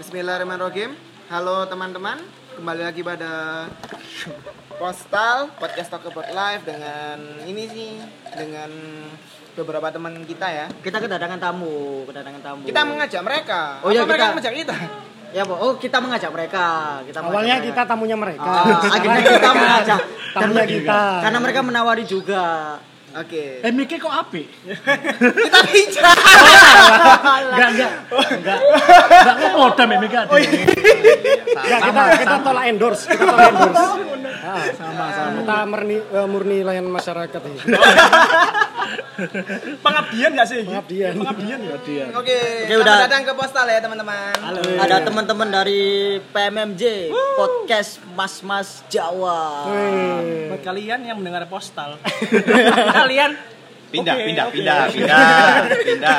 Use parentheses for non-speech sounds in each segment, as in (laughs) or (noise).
Bismillahirrahmanirrahim. Halo teman-teman, kembali lagi pada Postal Podcast Talk About Life dengan ini sih dengan beberapa teman kita ya. Kita kedatangan tamu, kedatangan tamu. Kita mengajak mereka. Oh iya, mereka kita- mengajak kita. Ya, Bu. Oh, kita mengajak mereka. Kita mengajak Awalnya mereka. kita tamunya mereka. Ah, akhirnya kita (laughs) mengajak tamunya kita. karena mereka menawari juga. Oke. Eh Miki kok apik? Kita bicara. Enggak enggak. Enggak. Enggak kok modem ya Miki ada. Ya, kita kita tolak endorse, kita tolak endorse. sama sama. Kita murni eh, murni layan masyarakat ini. (laughs) (laughs) Pengabdian gak sih? Pengabdian. Pengabdian ya. Dia. Oke, Oke, selamat udah. datang ke Postal ya teman-teman. Ada teman-teman dari PMMJ Podcast Mas-mas Jawa. Wih. Buat kalian yang mendengar postal. (laughs) kalian Pindah, Oke, pindah, oke. pindah, (laughs) pindah, pindah.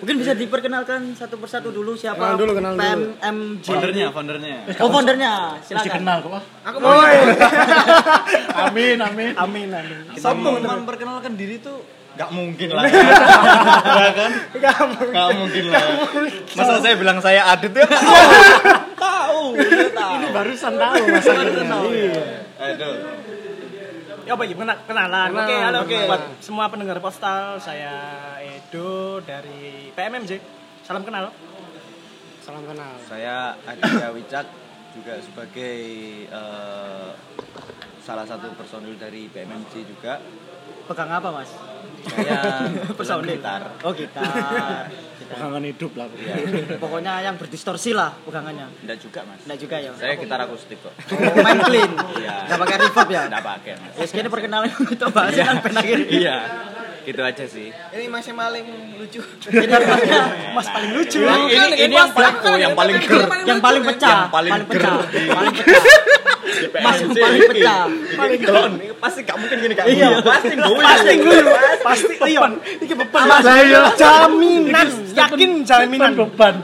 Mungkin bisa diperkenalkan satu persatu dulu siapa Kenal dulu, kenal dulu. PMMJ. Foundernya, foundernya. Oh, foundernya. Mesti Silakan. kenal kok. ah. Aku mau (laughs) Amin amin. amin amin. Sombong memperkenalkan diri tuh nggak mungkin lah. (laughs) Ya kan? Nggak mungkin lah. Masa saya bilang saya Adit ya? Tahu, dia tahu. Ini barusan tahu masa Iya. Aduh. Ya apa ya Kena- kenalan. Kenalan, Oke, halo oke. buat semua pendengar postal, saya Edo dari PMMJ. Salam kenal. Salam kenal. Saya Aditya Wicak juga sebagai eh, salah satu personil dari PMMC juga. Pegang apa, Mas? Saya (laughs) Personil. gitar. Oh, gitar. Pegangan hidup lah. Pokoknya yang berdistorsi lah pegangannya. Enggak juga, Mas. Enggak juga ya. Saya gitar akustik kok. Oh, main clean. Iya. Enggak pakai reverb ya? Enggak pakai, Mas. Ya segini perkenalan kita bahas kan pernah gini. Iya. Gitu aja sih. ini mas yang paling lucu. Ini Mas (laughs) paling lucu. Bukan, ini, ini ini yang paling oh, yang ini paling ger. yang paling kan? pecah, Yang paling pecah, ger. paling pecah. Mas yang paling pecah. Paling gelon. Pasti gak mungkin gini Kak. Iya. Pasti gue. Pasti gue pasti iya. Iki beban. Mas. Jaminan, yakin jaminan. beban.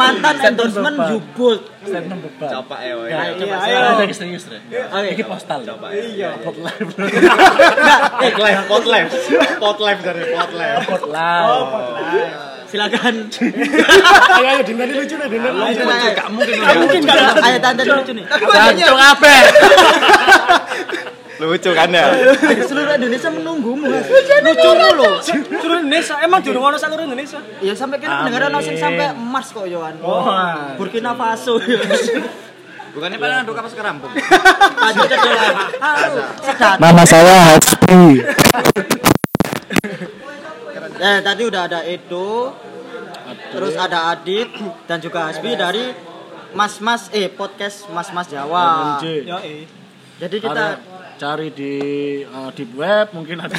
Mantan endorsement beban. Yubul. Statement beban. Coba ya. Ayo, Iya, ayo. Ayo serius, Re. Oke. Iki postal. Coba. Iya. Pot live. (laughs) Pot live, pot live. Pot live dari pot live. Pot live. Silakan. Ayo ayo lucu deh, dinari lucu. Mungkin. Gak mungkin Ayo tante lucu nih. Jancuk apa? (laughs) Lucu kan ya? (laughs) Seluruh Indonesia menunggumu. Mas. Lucumu loh. Seluruh Indonesia, emang jurung ono seluruh Indonesia. Ya sampai kan pendengaran osing sampai Mars kok Yohan. Burkina Faso. (laughs) Bukannya pada ngaduk apa sekarang? Bung? Nama saya Hasbi. (laughs) Eh tadi udah ada Edo, terus ada Adit dan juga Hasbi dari Mas Mas eh podcast Mas Mas Jawa. Jadi kita cari di eh, di web mungkin ada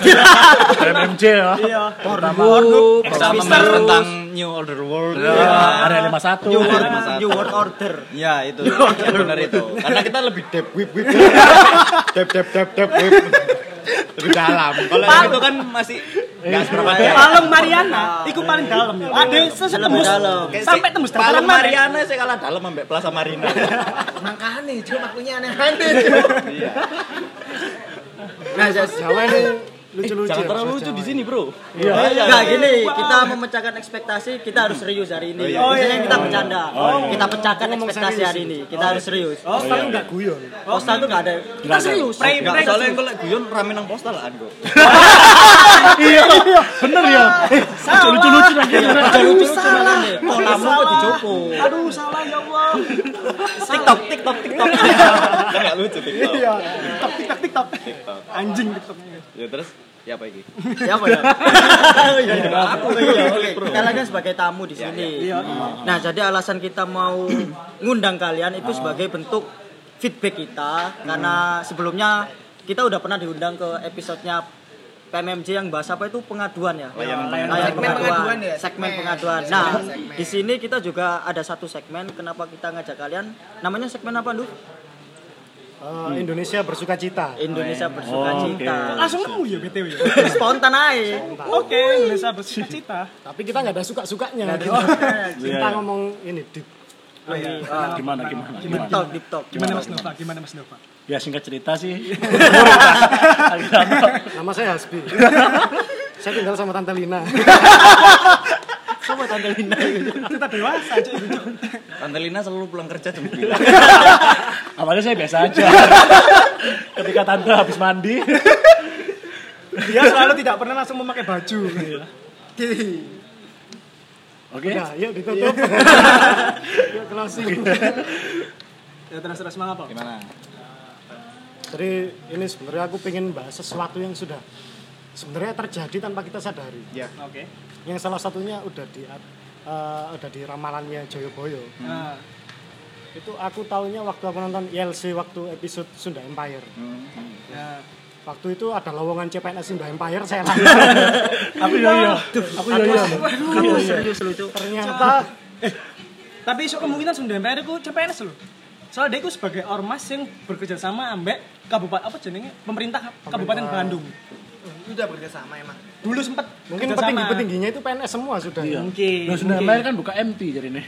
(laughs) MMJ ya. Iya. Pornhub, membahas tentang New Order World. Ya, Area 51. New World. New World Order. Ya itu, ya, benar itu. (laughs) Karena kita lebih deep, wip, wip. (laughs) Deep, deep, deep, deep, wip. Lebih dalam. Kalau yang itu kan masih nggak seberapa dalam. Palem Mariana, iku paling dalam ya. Ada Lebih sesembus dalam. sampai tembus Palem dataran Mariana. Saya kalah dalam sampai Plaza Marina. (laughs) Makanya cuma akunya aneh-aneh. Nah, jadi Jawa ini lucu-lucu. Jangan terlalu lucu di sini, Bro. Enggak gini, kita memecahkan ekspektasi, kita harus serius hari ini. Oh, Biasanya iya. kita bercanda. Kita pecahkan ekspektasi hari ini. Kita harus serius. Oh, tapi enggak guyon. Postal tuh enggak ada. Kita serius. Soalnya kalau guyon rame nang postalan kok. (laughs) Iya, bener ya. Lucu-lucu lagi. Lucu-lucu nih. Polamu kok dijopo. Aduh, salah ya Allah. (laughs) TikTok, TikTok, TikTok. Kan enggak lucu TikTok. Iya. TikTok, TikTok, TikTok. Anjing TikTok. Ya terus ya apa iki? Ya apa ya? Iya, aku iya, oke. Kita lagi sebagai tamu di sini. Iya. Nah, jadi alasan kita mau ngundang kalian itu sebagai bentuk feedback kita karena sebelumnya kita udah pernah diundang ke episodenya PMMJ yang bahas apa itu pengaduan ya. Layanan Layanan Segmen pengaduan ya, segmen pengaduan. Nah, segmen. di sini kita juga ada satu segmen kenapa kita ngajak kalian namanya segmen apa, Duh? Eh, Indonesia bersuka cita. Indonesia bersuka Oh, cita. Langsung nemu ya BTW. (laughs) Spontan aja. Oke, Indonesia bercita-cita. Tapi kita nggak ada suka-sukanya. Nggak ada Kita, suka-sukanya. (laughs) kita ngomong ini deep. Oh, iya. Ah, Gimana gimana? Deep Gimana? talk, deep talk. Gimana Mas Nova? Gimana Mas Nova? Ya singkat cerita sih. (laughs) Nama saya Hasbi. saya tinggal sama Tante Lina. Sama Tante Lina itu. Kita dewasa cuy. Tante Lina selalu pulang kerja jam 9. (laughs) Awalnya saya biasa aja. Ketika tante habis mandi, Dia selalu tidak pernah langsung memakai baju. oke. Nah, yuk ditutup. (laughs) yuk closing. Ya terus terus mang apa? Gimana? Jadi ini sebenarnya aku pengen bahas sesuatu yang sudah sebenarnya terjadi tanpa kita sadari. Ya. Oke. Yang salah satunya udah di eh, udah di ramalannya Joyoboyo. Nah, Itu aku taunya waktu aku nonton YLC waktu episode Sunda Empire. ya. Waktu itu ada lowongan CPNS Sunda Empire saya Aku yo yo. Aku yo yo. Aku serius lu itu. ternyata Tapi iso kemungkinan Sunda Empire ku CPNS lho. Soalnya dia ku sebagai ormas yang bekerja sama ambek kabupaten apa jenenge pemerintah Kabupaten Bandung. Udah bekerjasama emang. Dulu sempat mungkin bekerja sama. petinggi-petingginya itu PNS semua sudah. Iya. Mungkin. Nah, sudah mungkin. main kan buka MT jadi nih.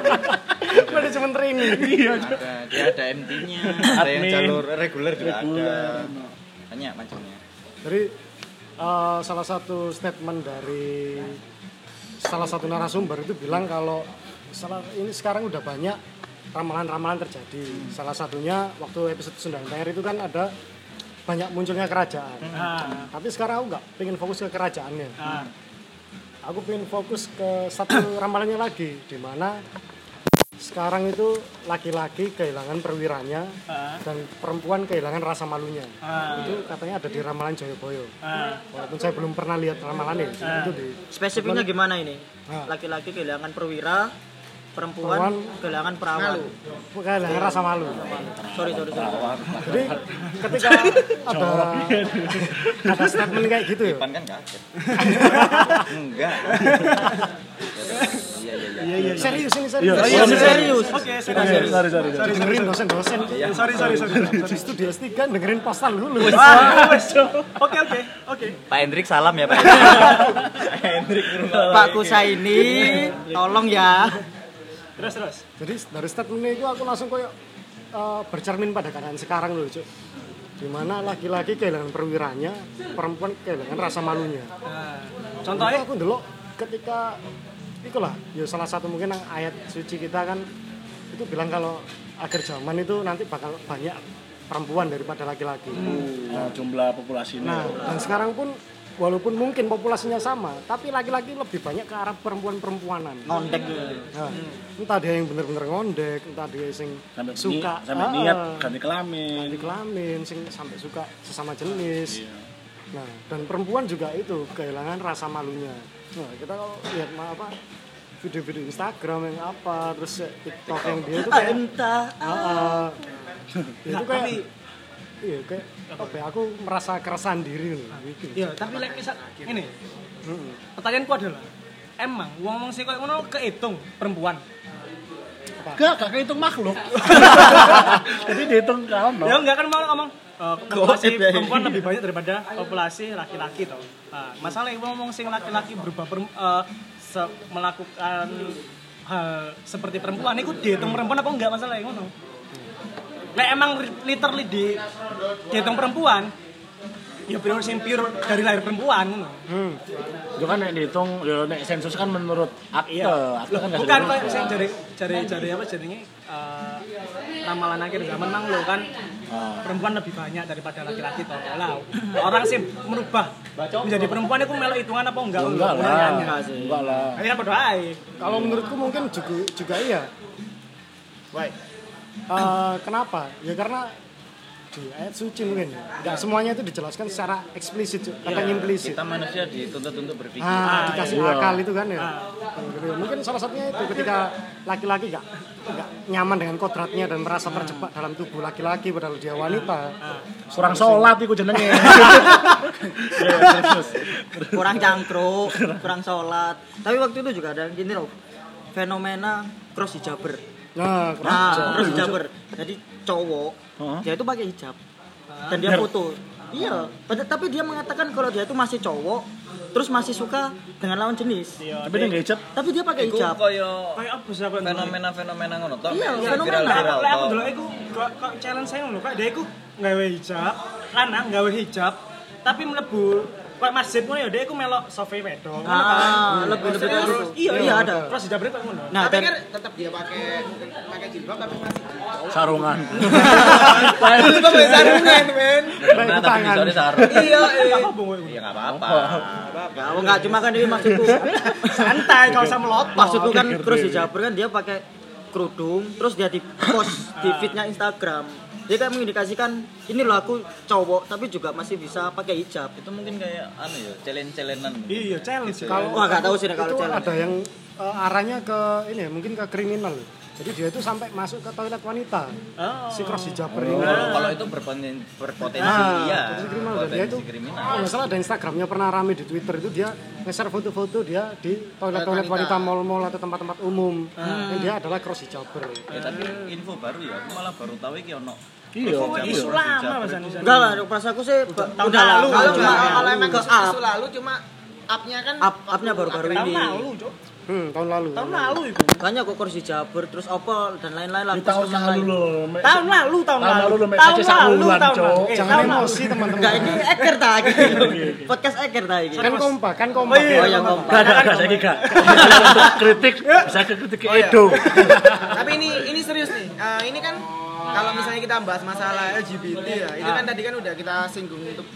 (laughs) Manajemen training. Iya. Ada, dia ada MT-nya, ada yang jalur reguler juga ada. Banyak macamnya. Jadi eh, salah satu statement dari salah satu narasumber itu bilang kalau salah ini sekarang udah banyak ramalan-ramalan terjadi. Salah satunya waktu episode Sunda Empire itu kan ada banyak munculnya kerajaan. Ah, Tapi sekarang aku nggak pengen fokus ke kerajaannya. ah. Aku pengen fokus ke satu (coughs) ramalannya lagi, di mana sekarang itu laki-laki kehilangan perwiranya Ah. dan perempuan kehilangan rasa malunya. Ah. Itu katanya ada di ramalan Joyoboyo. Ah. Walaupun saya belum pernah lihat ramalannya, itu di Spesifiknya gimana ini? Ah. Laki-laki kehilangan perwira, perempuan Perempuan kehilangan perawan. kehilangan rasa malu. Sorry, sorry, sorry. Jadi ketika (laughs) ada ada statement kayak gitu ya. Kan kaget. (laughs) Enggak. Iya iya iya. Iya iya. Serius ini serius. Iya, Oh, iya, serius. serius. Oke, Oke, serius. sorry sorry. sorry. dengerin dosen-dosen. Sorry, sorry, sorry. Di studio S3 dengerin postal dulu. Oke, oke, oke. Pak Hendrik salam ya Pak. (laughs) Pak Hendrik. Pak Kusaini, tolong ya. Terus terus. Jadi dari statement itu aku langsung koyo eh, bercermin pada keadaan sekarang loh, Cuk. Di mana laki-laki kehilangan perwiranya, perempuan kehilangan rasa malunya. Nah, Itu contohnya aku dulu ketika itulah ya salah satu mungkin yang ayat suci kita kan itu bilang kalau akhir zaman itu nanti bakal banyak perempuan daripada laki-laki. Nah, jumlah populasinya. Nah, dan sekarang pun walaupun mungkin populasinya sama, tapi laki-laki lebih banyak ke arah perempuan-perempuanan. Ngondek. Nah, entah dia yang bener-bener ngondek, entah dia yang sampai suka ni- sampai ah, niat ah, ganti kelamin. ganti kelamin, sing sampai suka sesama jenis. Iya. Nah, dan perempuan juga itu kehilangan rasa malunya. Nah, kita kalau lihat apa video-video Instagram yang apa, terus TikTok yang dia itu (laughs) kayak Entah. ah, ah. Nah, itu kayak tapi- iya kayak apa ya, aku merasa keresahan diri loh. Gitu. Iya, tapi lek misal ini. Pertanyaanku adalah emang wong-wong sing koyo ngono kehitung perempuan. Gak, gak kehitung makhluk. (laughs) Jadi dihitung kau no. Ya enggak kan mau ngomong eh, populasi ya. perempuan lebih banyak daripada (laughs) populasi laki-laki toh. Nah, masalah ngomong sing laki-laki berubah perem- eh, se- melakukan hal seperti perempuan itu dihitung perempuan apa enggak masalah ngono. Lek emang literally di dihitung perempuan ya pure sing pure dari lahir perempuan ngono. Itu kan nek dihitung, ya nek sensus kan menurut akte. Akte kan Bukan kayak sing jari jari jari apa jadinya eh, ramalan akhir zaman mang lo kan perempuan lebih banyak daripada laki-laki toh. Lah, orang sih merubah menjadi perempuan itu melok hitungan apa enggak? Enggak lah. Pertanyaannya. Enggak lah. Ini apa doa? Kalau menurutku mungkin juga juga iya. Why? Eh, kenapa? Ya karena di ayat suci mungkin ya. Nggak semuanya itu dijelaskan secara eksplisit, kadang implisit. Kita manusia dituntut untuk berpikir. Ah, dikasih iya. akal itu kan ya. Gitu ya. Mungkin salah satunya itu ketika laki-laki nggak nggak nyaman dengan kodratnya dan merasa terjebak dalam tubuh laki-laki padahal dia wanita. Kurang sholat iku jenenge. Iya, terus. (laughs) Kurang cangkruk, kurang sholat. Tapi waktu itu juga ada gini loh. Fenomena cross hijaber. Nah, Nah, cross hijaber. Jadi cowok Hah? dia itu pakai hijab dan dia foto. Iya, pada- tapi dia mengatakan kalau dia itu masih cowok, terus masih suka dengan lawan jenis. Tapi dia nggak hijab. Tapi dia pakai hijab. koyo Kayak apa sih aku yang dulu? fenomena-fenomena ngono toh. Iya, fenomena. Lek aku dulu iku kok challenge saya ngono kayak dia iku nggawe hijab, lanang nggawe hijab, tapi mlebu masjid ya, dia aku melok sofi wedok. ngono Ah, kan. lebih lebih Terus, terus. iya, Iya, ada. Terus hijabnya kayak ngono. Nah, tapi kan tetap dia pakai pakai jilbab tapi masih. Sarungan. Jilbab kayak sarungan, men. Nah, tapi tangan. Iya, eh. Apa bungo itu? Iya enggak apa-apa. ya, enggak cuma kan ini maksudku. (laughs) Santai, gak usah melotot. maksudku kan terus hijaber kan dia pakai kerudung terus dia di post di feednya Instagram dia kayak mengindikasikan ini loh aku cowok tapi juga masih bisa pakai hijab Itu mungkin kayak anu ya, challenge-challengean. Iya, challenge. Kalau wah nggak tahu sih kalau itu challenge ada yang eh, arahnya ke ini ya, mungkin ke kriminal. Jadi dia itu sampai masuk ke toilet wanita. Oh. Si cross hijaber ini. Kalau kalau itu berpotensi berpotensi Nah, iya. potensi kriminal dan dia itu Potensi kriminal. kalau nggak salah ada Instagramnya pernah rame di Twitter itu dia nge-share foto-foto dia di toilet-toilet wanita. wanita mall-mall atau tempat-tempat umum dan dia adalah cross hijaber Ya tapi info baru ya, aku malah baru tahu iki ono. Iya, Isu iya. lama Mas Anies. enggak lah pas aku sih Tahun udah lalu. Kalau cuma kalau emang ke isu, lalu cuma up-nya kan up upnya baru-baru Tahun ini lalu, Cuk. hmm, tahun lalu Tahun lalu itu. makanya kok kursi jaber terus apa dan lain-lain lah tahun lalu loh. Tahun lalu, tahun Tahun lalu. Tahun lalu, tahun lalu. Jangan tahun lalu. emosi teman-teman enggak ini eker ta gitu (laughs) podcast eker ta iki kan kompak kan kompak iya. oh yang kompak Gak, gak, gak, saya gak. (laughs) Untuk kritik, bisa kritik ke Edo. Tapi ini ini serius nih. Eh, ini kan kalau misalnya kita bahas masalah LGBT ya, ini kan tadi kan udah kita singgung untuk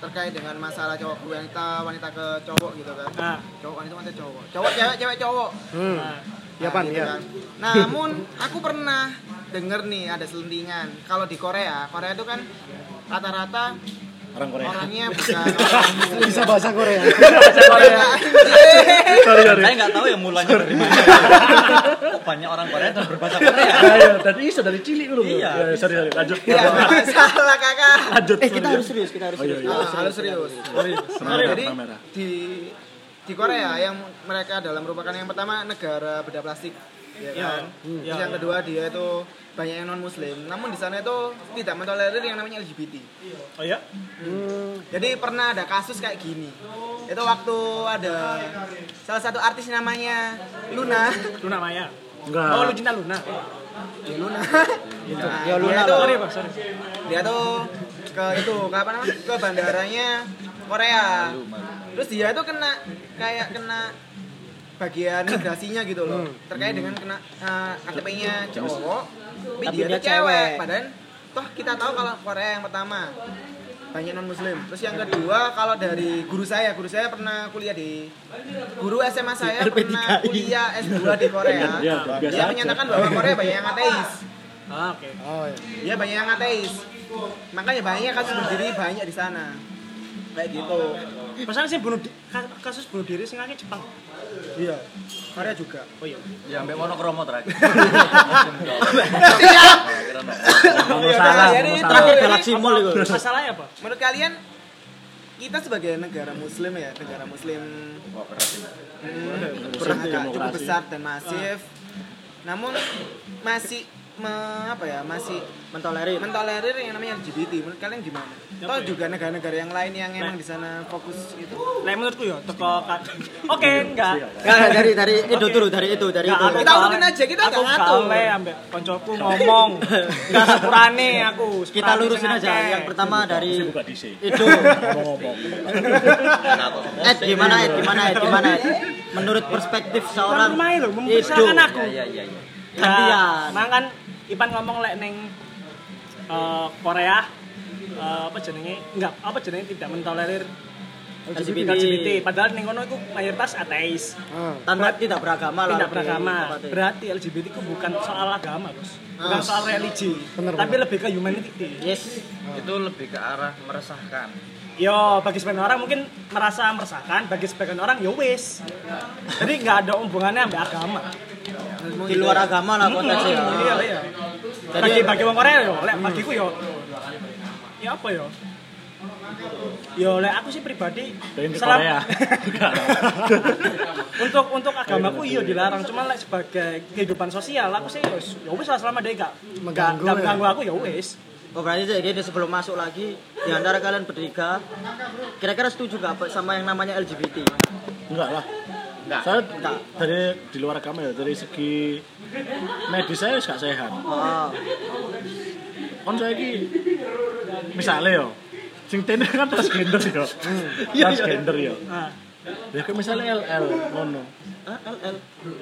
terkait dengan masalah cowok wanita, wanita ke cowok gitu kan. Nah. Cowok wanita wanita cowok. Cowok cewek cewek cowok. hmm. ya Nah, pan gitu ya kan. Namun aku pernah denger nih ada selentingan. Kalau di Korea, Korea itu kan rata-rata Orang Korea. orangnya bukan orang muslim. bisa bahasa Korea Korea. Sorry, sorry. Saya nggak tahu ya mulanya dari mana. Kok banyak orang Korea dan berbahasa Korea. Ayo, dari iso dari cilik dulu. Iya. Ya, sorry, sorry. Lanjut. Ya, salah kakak. Lanjut. eh kita harus serius kita harus Oh, iya, serius iya. Ah, harus serius. Jadi di di Korea yang mereka adalah merupakan yang pertama negara beda plastik, ya kan. Terus yang kedua dia itu banyak yang non muslim. Namun di sana itu tidak mentolerir yang namanya LGBT. Oh iya? Jadi pernah ada kasus kayak gini. Itu waktu ada salah satu artis namanya Luna. Luna Maya. Enggak. Oh, lu cinta Luna. Ya Luna. Nah, Ya, Luna dia tuh- Sorry, Pak, sorry. dia tuh ke itu ke apa namanya ke bandaranya Korea terus dia tuh kena kayak kena bagian migrasinya gitu loh terkait dengan kena eh, KTP-nya cowok tapi, Tapi dia, dia cewek cewek. padahal toh kita tahu kalau Korea yang pertama banyak non muslim terus yang kedua kalau dari guru saya guru saya pernah kuliah di guru SMA saya pernah kuliah S2 di Korea (laughs) Ya, biasa dia aja. menyatakan bahwa Korea banyak yang ateis Ah, oke. oh ya Iya banyak yang ateis. Makanya banyak kasus bunuh diri banyak di sana. Kayak gitu. Pesan sih bunuh kasus bunuh diri sing akeh Jepang. Iya. Korea juga. Oh iya. Ya sampai monokromo terakhir. (laughs) Siap. Mau Ya salah, salah. terakhir Galaxy Mall itu Masalahnya apa? Menurut kalian kita sebagai negara muslim ya, negara muslim hmm, beragam cukup demokrasi. besar dan masif. Namun masih me- apa ya? Masih mentolerir mentolerir yang namanya LGBT. Menurut kalian gimana? Toh juga negara-negara yang lain yang emang di sana fokus itu. Lah menurutku ya teko kan. (laughs) Oke, enggak. Enggak, enggak, dari dari itu dulu dari itu dari itu Enggak, aku Kita urutin aja, kita aku nggak ngatur. kale ambek koncoku ngomong. Enggak sepurane aku. (laughs) kita lurusin aja yang pertama dari itu Ngomong-ngomong. Ed gimana Ed gimana Ed gimana Ed menurut perspektif seorang itu aku. Iya iya iya. gantian Nah, kan Ipan ngomong lek neng eh, Korea eh, apa jenenge enggak apa jenenge tidak mentolerir LGBT. LGBT padahal ning kono iku mayoritas ateis ah. tanpa tidak beragama lah tidak beragama berarti LGBT itu bukan soal agama bos bukan Ah. soal religi Bener, tapi lebih ke humanity yes Itu lebih ke arah meresahkan. Yo, bagi sebagian orang mungkin merasa meresahkan, bagi sebagian orang yo wis. (laughs) Jadi nggak ada hubungannya sama agama. di luar agama lah konteksnya Iya, iya. Jadi- Bagi bagi orang Korea yo, lek bagiku yo. Ya apa yo? Yo, lek aku sih pribadi Pengen ke selam- Korea. (laughs) Enggak. untuk untuk agamaku iya dilarang, cuma lek sebagai kehidupan sosial aku sih yo yo wis selama dia gak Mengganggu gak ya. mengganggu aku ya wis. Oh berarti jadi gini sebelum masuk lagi di antara kalian bertiga kira-kira setuju gak sama yang namanya LGBT? Enggak lah. Saya dari di luar agama ya, dari segi medis saya gak sehat. Oh, Kon saya ki misalnya yo sing tene kan transgender yo. Transgender yo. Ah. Ya kan misalnya LL ngono. Ah, LL.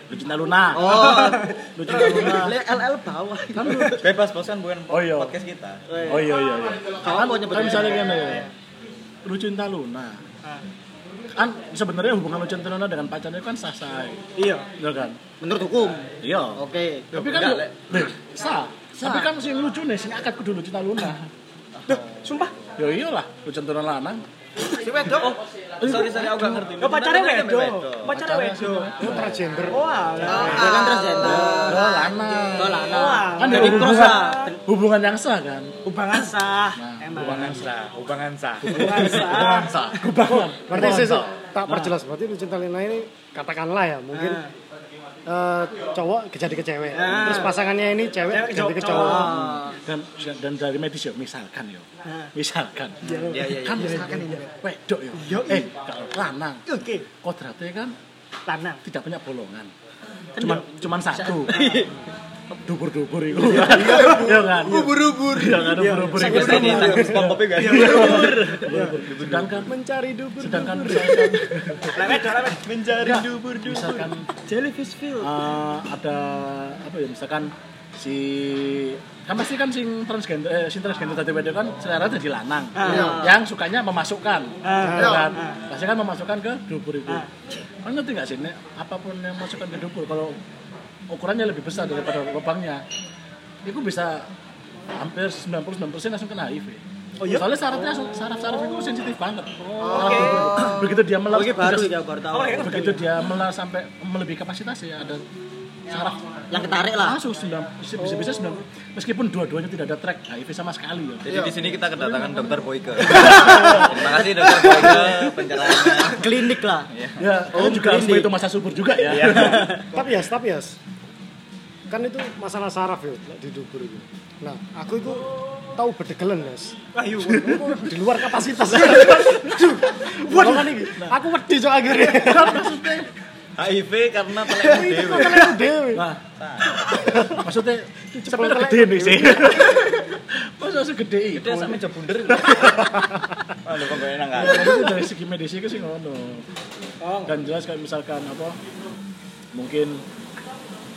Lucinta Luna. Oh, (laughs) Lucinta Luna. LL bawah. Kan Bebas bos kan bukan Oh, iya. podcast kita. Oh iya iya iya. Kamu mau nyebut Kan misalnya kan ya. Lucinta Luna. Ah. Kan sebenarnya hubungan Lucinta Luna dengan pacarnya kan sah-sah. Iya. Iya kan? Menurut hukum. Iya. Oke. Tapi kan Enggak, Leh, sah. Tapi kan sing lucu nih, sing akad kudu Lucinta Luna. Duh, sumpah. Ya iyalah, Lucinta Luna lanang. Si wedok. Oh, Sorry sorry aku gak ngerti. Yo pacarnya wedo. wedo. Pacarnya wedo. Itu transgender. Oh, alah. Dia kan transgender. Oh, lanang. Oh, lanang. Wah, Kan Jadi dari cross hubungan, hubungan yang sah kan? Hubungan sah. Nah, Emang. Ubangan sah, ubangan sah. Hubungan sah. Ubangan sah. Hubungan. Berarti saya tak perjelas berarti Lucinta Lina ini katakanlah ya mungkin eh, cowok jadi ke cewek. Ah. Terus pasangannya ini cewek Cewek ganti ke cowok. cowok. Dan dan dari medis yo, misalkan yo. Misalkan. Iya iya Kan misalkan ini wedok yo. Eh, kalau lanang. Oke. Kodratnya kan Lanang. tidak punya bolongan. Cuman cuman satu. Dubur-dubur itu. Iya, Iya kan? Ubur-ubur. Iya kan ubur-ubur itu. Terus ini tanggung SpongeBob guys. Sedangkan Mencari dubur. sedangkan misalkan lewet. Mencari dubur dubur. misalkan Jellyfish field. eh, ada apa ya misalkan si kan pasti kan sing transgender eh, sing transgender tadi beda kan selera jadi lanang yang sukanya memasukkan Ah. ya kan pasti kan memasukkan ke dubur itu kan ngerti nggak sih apa pun yang masukkan ke dubur kalau ukurannya lebih besar daripada lubangnya itu bisa hampir 99% langsung kena HIV Oh iya? Soalnya syaratnya saraf-saraf itu sensitif banget. Kalau (coughs) begitu dia melar Oke baru ya baru tahu. Oh, (coughs) iya. begitu dia melar sampai melebihi kapasitas ya ada saraf Yang ketarik lah. langsung sembilan bisa bisa sembilan meskipun dua-duanya tidak ada track HIV sama sekali ya. Jadi di sini kita kedatangan dokter Boyke. (laughs) Terima kasih dokter Boyke pencerahannya. Klinik lah. Ya, kalian juga harus klinik. itu masa subur juga ya. (laughs) Tapi ya, tapi ya. Kan itu masalah saraf ya di dubur itu. Nah, aku itu tahu bedegelan, Mas. Ayo. di luar kapasitas. Aduh, waduh kan ini. Aku wedi cok akhirnya. HIV karena telekmu dewe. Nah, maksudnya Cepet sampai gede nih sih. (laughs) Masa segede itu? Dia sampe jauh bunder. (laughs) Aduh kok gak enak kan. itu dari segi medis itu sih ngono. Dan jelas kayak misalkan apa mungkin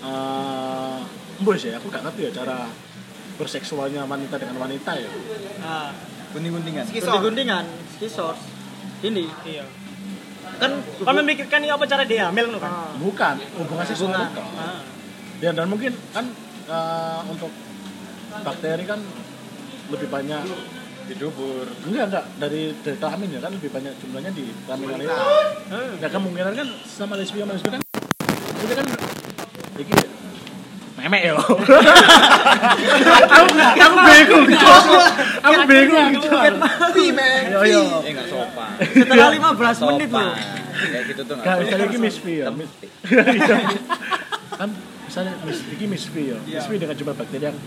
eh mbus ya, aku gak ngerti ya cara berseksualnya wanita dengan wanita ya. Ah, Gunting-guntingan. Gunting-guntingan. Kisos. Ini. iya. Kan Kan memikirkan ini apa cara dia hamil kan? Bukan, hubungan seksual bukan. Ah. Ya, dan mungkin kan eh, untuk bakteri kan lebih banyak Di dubur. enggak enggak dari dari kelamin ya kan lebih banyak jumlahnya di kelamin wanita. Ya kemungkinan kan sama lesbi sama lesbi kan itu kan iki memek ya. aku aku bingung. Aku bingung gitu. Yo yo. Eh enggak sopan. setelah 15 menit loh. Kayak gitu tuh Kan enggak misalnya iki Miss V ya. Miss- Iya. kan misalnya Miss iki Miss V ya. Miss V dengan jumlah bakteri yang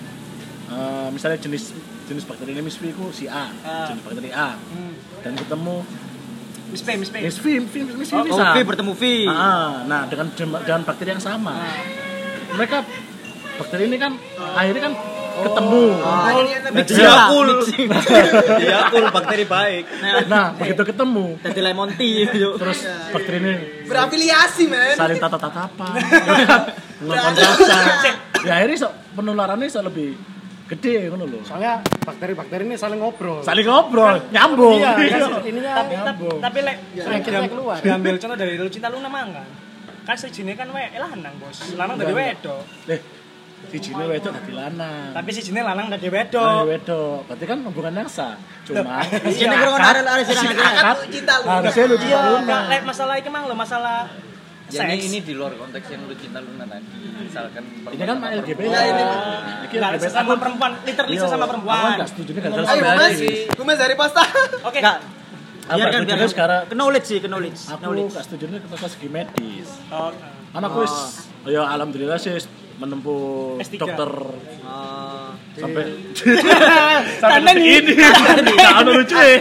eh, misalnya jenis jenis bakteri ini Miss V itu si A, jenis bakteri A. Dan ketemu Miss P, Miss P. Miss V, Miss V, Miss V Oh. V bertemu V. Ah, nah dengan dengan bakteri yang sama. Mereka bakteri ini kan akhirnya kan ketemu. Diakul. Diakul (laughs) bakteri baik. Nah, begitu ketemu Jadi lemon tea. (laughs) terus bakteri ini Berafiliasi, men. saling tatap-tatapan ngelakukan (laughs) rasa ya akhirnya so, penularannya so lebih gede ngono loh Soalnya bakteri-bakteri ini saling ngobrol. saling ngobrol nyambung Iya, kan ininya Tapi tapi, nyambung tapi lek penyakitnya keluar. diambil contoh dari Lucinta Luna mangan. Kan sejine kan we lanang, Bos. Lanang dari wedok. eh si Jino wedok tadi lanang Tapi sejine lanang dari Nah, wedok. wedok berarti kan hubungan yang sah cuma (laughs) Sini kurang ada ada sini akad Cinta lu. harusnya lu Iya, Luna Kak, lek masalah iki mang lo masalah Ya, ini, seks. ini di luar konteks yang lu cinta Luna tadi. Misalkan ini kan perempuan- LGBT Ya, ini. Nggak, LGBT sesama perempuan, literally Iya, aku perempuan. nggak setuju nih gagal Ayo, Mas. Gumes dari posta. Oke. Enggak. Apa, Biarkan tujuannya biarkan. sekarang- Ke knowledge sih, ke knowledge. aku Knowledge. nggak setuju nih ketika segi medis Oh, anakku wis ya alhamdulillah sih menempuh S3. dokter Ah, sampai (laughs) Tanda detik nih. ini nggak (laughs) ada lucu ya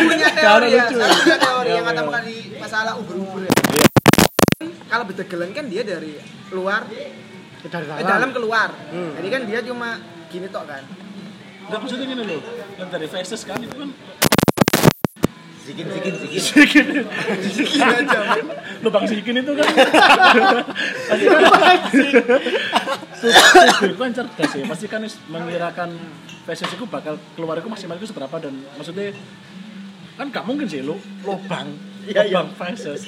punya teori ya. punya teori Iya, yang iya. katakan di masalah ubur-ubur ya. Kalau bedegelan kan dia dari luar eh, dalam. dalam keluar. Jadi kan dia cuma gini tok kan. nggak maksudnya gini loh yang dari faces kan itu kan Sikin, sikin, sikin. lubang sikin itu kan. Pasti kan supir kan cerdas ya pasti kan mengirakan PSS itu bakal keluar itu maksimal itu seberapa dan maksudnya kan gak mungkin sih lu lubang lubang PSS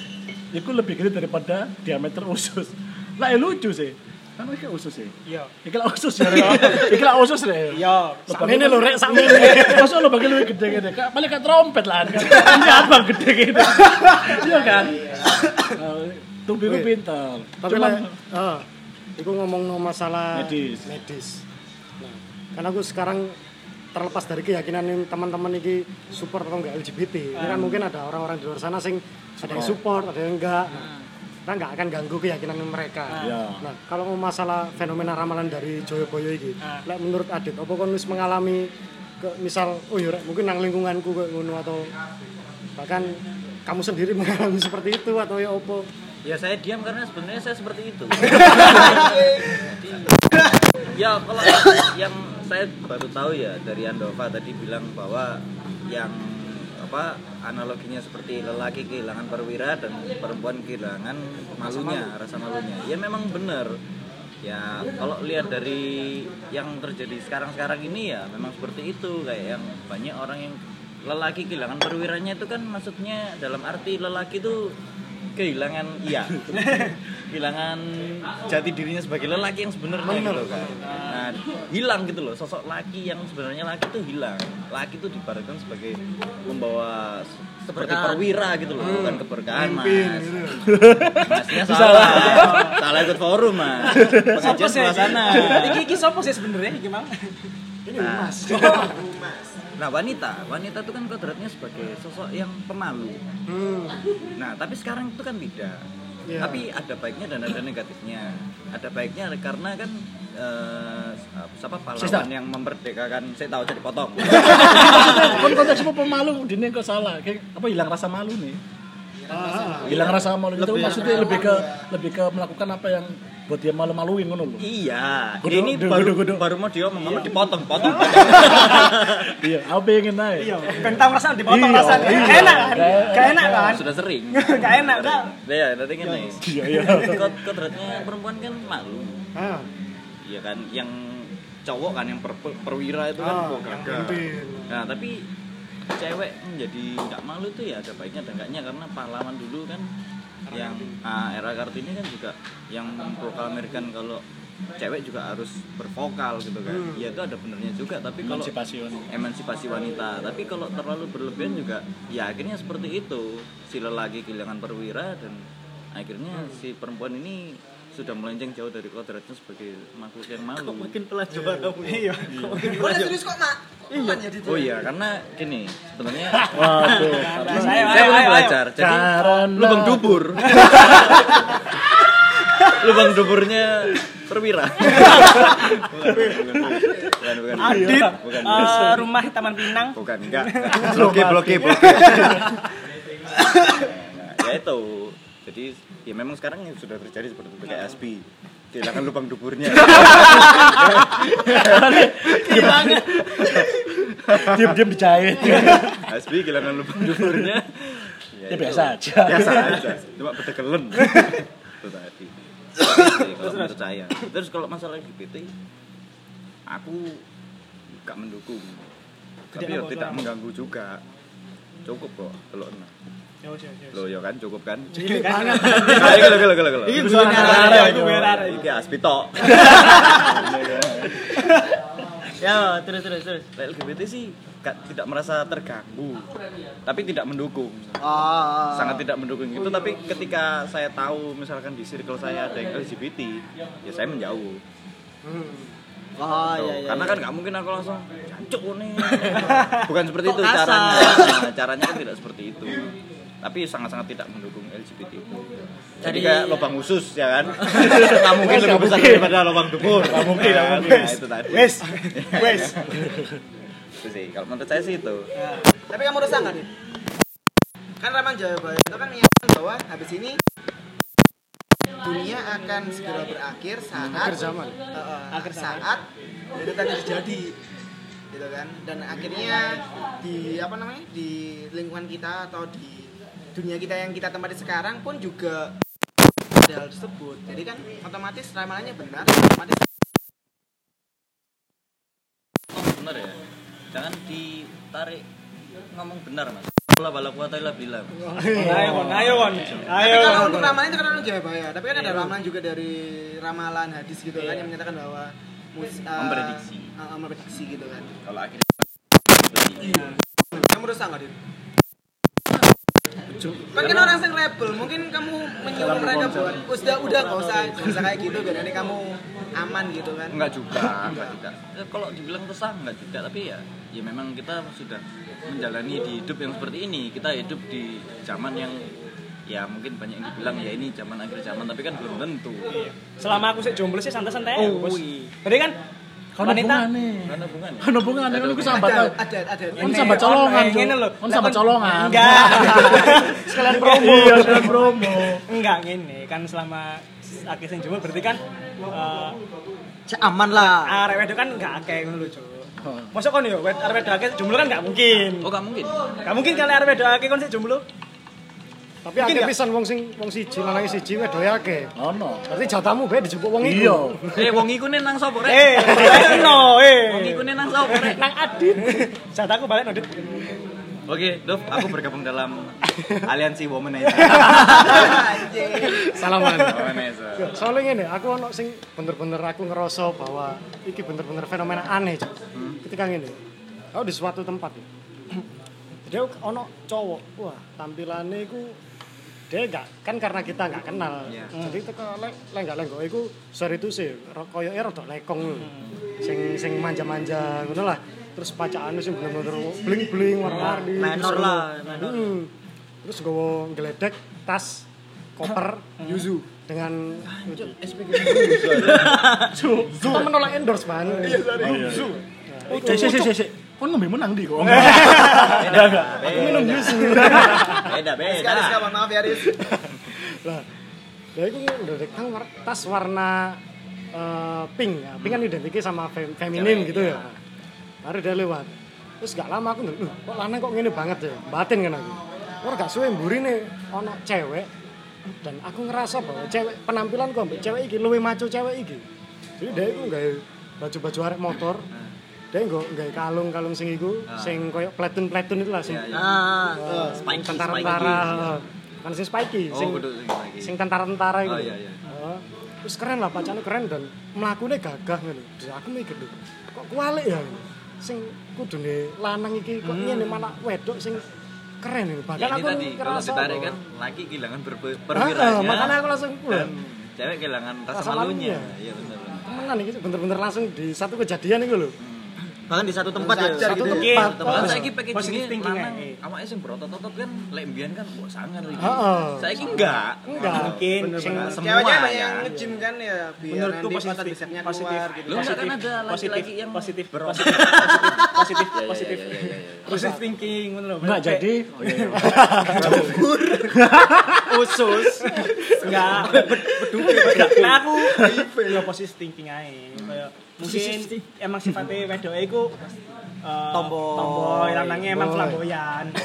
itu lebih gede daripada diameter usus lah ya lucu sih kan ini usus sih Iya. Iki lah usus ya. Iki lah usus ya. Iya. Sakmene lho rek sakmene. Masa lo bagi gede gede, kak paling kayak trompet lah kan. Ini abang gede gitu. Iya kan. Tuh biru pintar. Tapi lah, eh, itu ngomong no masalah Medis. medis. Nah, karena aku sekarang terlepas dari keyakinan teman-teman ini support atau enggak LGBT. Ini kan mungkin ada orang-orang di luar sana sing ada yang support, ada yang enggak. Nah, kita nggak akan ganggu keyakinan mereka. Iya. Nah, kalau mau masalah fenomena ramalan dari Joyoboyo ini, lek menurut Adit, apa kon mengalami ke misal oh ya Rek, mungkin nang lingkunganku kayak ngono atau bahkan kamu sendiri (laughs) mengalami seperti itu atau ya apa? Ya saya diam karena sebenarnya saya seperti itu. (laughs) ya kalau yang saya baru tahu ya dari Andova tadi bilang bahwa yang apa analoginya seperti lelaki kehilangan perwira dan perempuan kehilangan malunya, rasa malunya. Ya memang benar. Ya kalau lihat dari yang terjadi sekarang-sekarang ini ya memang seperti itu kayak yang banyak orang yang lelaki kehilangan perwiranya itu kan maksudnya dalam arti lelaki itu kehilangan iya (laughs) kehilangan jati dirinya sebagai lelaki yang sebenarnya gitu kan nah hilang gitu loh. Sosok laki yang sebenarnya laki itu hilang. Laki itu dibaratkan sebagai membawa seperti perwira gitu loh bukan keberkahan mas. masnya salah. Salah ikut forum mas. Pengajian sebelah sana. Iki iki sopo sih sebenarnya? Iki Mang? (laughs) Ini Mas. Nah. Wanita, wanita itu kan kodratnya sebagai sosok yang pemalu. Hmm. Nah tapi sekarang itu kan tidak. Iya. Tapi ada baiknya dan ada negatifnya. Ada baiknya karena kan eh, siapa Sista. pahlawan yang memerdekakan. Saya tahu jadi potong. (laughs) Kon konteks apa pemalu, dini kok salah. Kayak apa hilang rasa malu nih? Ah, Hilang rasa malu itu maksudnya lebih ke lebih ke melakukan apa yang buat dia malu-maluin ngono loh. iya. Gudu, ini gudu, baru gudu, gudu. baru mau diomong, mau dipotong, potong. (laughs) Iya, aku pengen naik. Iya, kan tahu rasanya dipotong Iya, rasanya. iya. Gak enak kan? Gak enak kan? Sudah sering. (laughs) Gak enak kan? Ya, nanti gini. Iya, iya. Kod- Kodratnya perempuan kan malu. ah, Iya kan, yang cowok kan yang per- perwira itu kan ah, kok yang pimpin. Nah tapi cewek menjadi nggak malu itu ya ada baiknya dan enggaknya karena pahlawan dulu kan yang ah, era kartini kan juga yang memproklamirkan kalau cewek juga harus bervokal gitu kan. Ya itu ada benernya juga tapi kalau Emansipasi wanita. emansipasi wanita. Tapi kalau terlalu berlebihan juga ya akhirnya seperti itu. Si lelaki kehilangan perwira dan akhirnya si perempuan ini sudah melenceng jauh dari kodratnya sebagai makhluk yang malu. Makin pelan coba kamu. Iya. Oh, serius kok, Mak? Iya. Jadi Oh iya, karena gini, sebenarnya Waduh. Ayo, saya ayo, belum ayo, belajar. Jadi Karena- lubang dubur. (laughs) lubang duburnya perwira. bukan, bukan, bukan, bukan. Adit, bukan. eh, rumah Taman Pinang. Bukan, enggak. (laughs) bloke, bloke. (laughs) Nah, ya itu. Jadi ya memang sekarang yang sudah terjadi seperti itu kayak Asbi. Kehilangan lubang duburnya. (laughs) diam-diam dijahit. Asbi kehilangan lubang (laughs) duburnya. Ya itu. biasa aja. Biasa aja. Cuma bedegelen. (laughs) itu tadi. Itu kalau menurut saya. Terus kalau masalah LGBT aku gak mendukung. Tapi ya apa, tidak mengganggu juga. Cukup kok kalau enam. Ya ya. Lo ya kan cukup kan? Cilik banget. Kalau kalau kalau. Ini Iki suara arek, aku arek. Iki tok. (laughs) Ya, terus terus terus. LGBT sih gak, tidak merasa terganggu, tapi tidak mendukung. Ah, sangat tidak mendukung itu tapi ketika saya tahu misalkan di circle saya ada yang LGBT ya saya menjauh Oh, Tuh, iya iya. karena iya. kan nggak mungkin aku langsung jancuk nih (laughs) bukan seperti Kok itu kasar? caranya Nah, caranya kan tidak seperti itu tapi sangat-sangat tidak mendukung LGBT itu jadi Jadi- kayak lubang khusus ya kan (laughs) nggak mungkin lebih besar daripada lubang dubur nggak mungkin nggak mungkin nah, itu tadi Wes, (laughs) wes. itu sih kalau menurut saya sih itu Tapi kamu resah nggak? Kan Raman Jayabaya itu kan menyatakan bahwa habis ini dunia akan segera berakhir saat Akhir zaman. Eh, Akhir zaman. saat itu tadi terjadi. gitu kan dan akhirnya di apa namanya di lingkungan kita atau di dunia kita yang kita tempati sekarang pun juga ada hal tersebut. Jadi kan otomatis ramalannya benar otomatis Oh, benar ya? Jangan ditarik ngomong benar mas. Allah bala kuwata illa billah Ayo kon, ayo kon. Ayo. tapi kalau untuk ramalan itu kan Jaya Baya tapi kan ada ramalan juga dari ramalan hadis gitu kan yang menyatakan bahwa mus, uh, Memprediksi. uh, memprediksi gitu kan. Kalau akhirnya kamu rusak nggak Dit? Kan kan orang yang rebel mungkin kamu menyuruh mereka buat udah udah gak usah gak usah kayak gitu biar nanti kamu aman gitu kan? Enggak juga (laughs) enggak juga. Ya, kalau dibilang resah enggak juga tapi ya ya memang kita sudah menjalani di hidup yang seperti ini. Kita hidup di zaman yang ya mungkin banyak yang dibilang ya ini zaman akhir zaman tapi kan belum tentu. Selama aku sih jomblo sih santai-santai Oh, Bos. iya. Jadi kan Wanita hubungannya. karena hubungan Kan hubungannya kan iku sambat ada ada Kan sambat colongan. eh, ngene lho. Kan sambat colongan. Enggak. (laughs) Sekalian promo. Iya, sekalian promo. Enggak ngene, kan selama akeh sing jomblo berarti kan eh aman lah. arek wedok kan enggak akeh ngono lho, Cuk. Oh. Masa kon yo wed arek wedok akeh jomblo kan enggak mungkin. oh gak mungkin Enggak mungkin kali arek wedok akeh kon sik jomblo. Tapi akeh nggak? pisan wong sing wong siji lanang siji wedoke akeh. Ono. Berarti jatamu bae dijupuk wong Iya. iku. eh wong iku nih nang sapa rek Eh, no, eh. wong iku nih nang sapa rek Nang Adit. Jataku balik no, Dit. oke Dov aku bergabung dalam (laughs) aliansi womanizer Salaman. womanizer Soalnya ngene, aku ono sing bener-bener aku ngerasa bahwa iki bener-bener fenomena aneh, Cuk. Ketika ngene. Aku di suatu tempat. ya. Jadi aku ono cowok, wah tampilannya iku dia enggak kan karena kita nggak kenal. Iya. Jadi teko lek lek enggak lenggo iku sorry itu sih koyoke rada lekong lho. Sing sing manja-manja ngono lah. Terus pacaane sing bener-bener bling-bling warna-warni. Menor Terus lah, ngono. menor. Hmm. Terus gue geledek tas koper Yuzu dengan kita menolak endorse man Oh, cek cek cek cek. Kon ngombe menang di kok. (laughs) beda beda aku minum Yuzu beda beda. Sekali sekali maaf ya Riz (laughs) lah ya itu geledek tas war- tas warna eh, pink ya. Pink kan identiknya sama fem- feminin gitu ya. hari dia lewat. Terus gak lama aku ndelok, "Uh, kok lanang kok ngene banget ya? Batin kan aku. Ora gak suwe mburine ono cewek. Dan aku ngerasa bahwa cewek penampilan kok cewek iki luwih maco cewek iki. Jadi dia iku gawe baju-baju arek motor. Dia nggo gawe kalung-kalung sing iku sing koyo pletun-pletun itu lah sing Iya, iya. Ah, eh, tentara-tentara. eh, Kan sing spiky, oh sing kudu sing lagi sing tentara-tentara itu. Oh, iya, iya. Heeh. Terus keren lah pacane keren dan mlakune gagah. Terus aku mikir lho, kok kualik ya. Sing kudune lanang iki kok ngene malah wedok sing keren ini. Bahkan ya ini aku tadi kalau ditarik kan laki kehilangan berpe- Ah, perwiranya makanya aku langsung dan cewek kehilangan rasa, Rasa malunya iya benar benar temenan iki bener-bener langsung di satu kejadian itu lho. Bahkan di satu tempat ya. Satu gitu ya. tempat. Bahkan Oh. saiki packagingnya thinking aja. awake sing berotot-otot kan lek mbiyen kan mbok sangar iki. Heeh. Saiki enggak. Enggak. Mungkin. Sing. Semua ya. yang nge-gym kan ya biar nanti positif, otot bicepnya positif. keluar gitu Lu enggak kan ada positif laki-laki yang positif positif positif positif (laughs) Ya, ya, positif positif thinking ngono Enggak jadi. (laughs) Oh iya. iya. (laughs) Khusus. enggak peduli nah ya positif thinking kayak mungkin emang sifatnya wedoke iku eh, Tomboy. tomboy lanangnya emang flamboyan (laughs)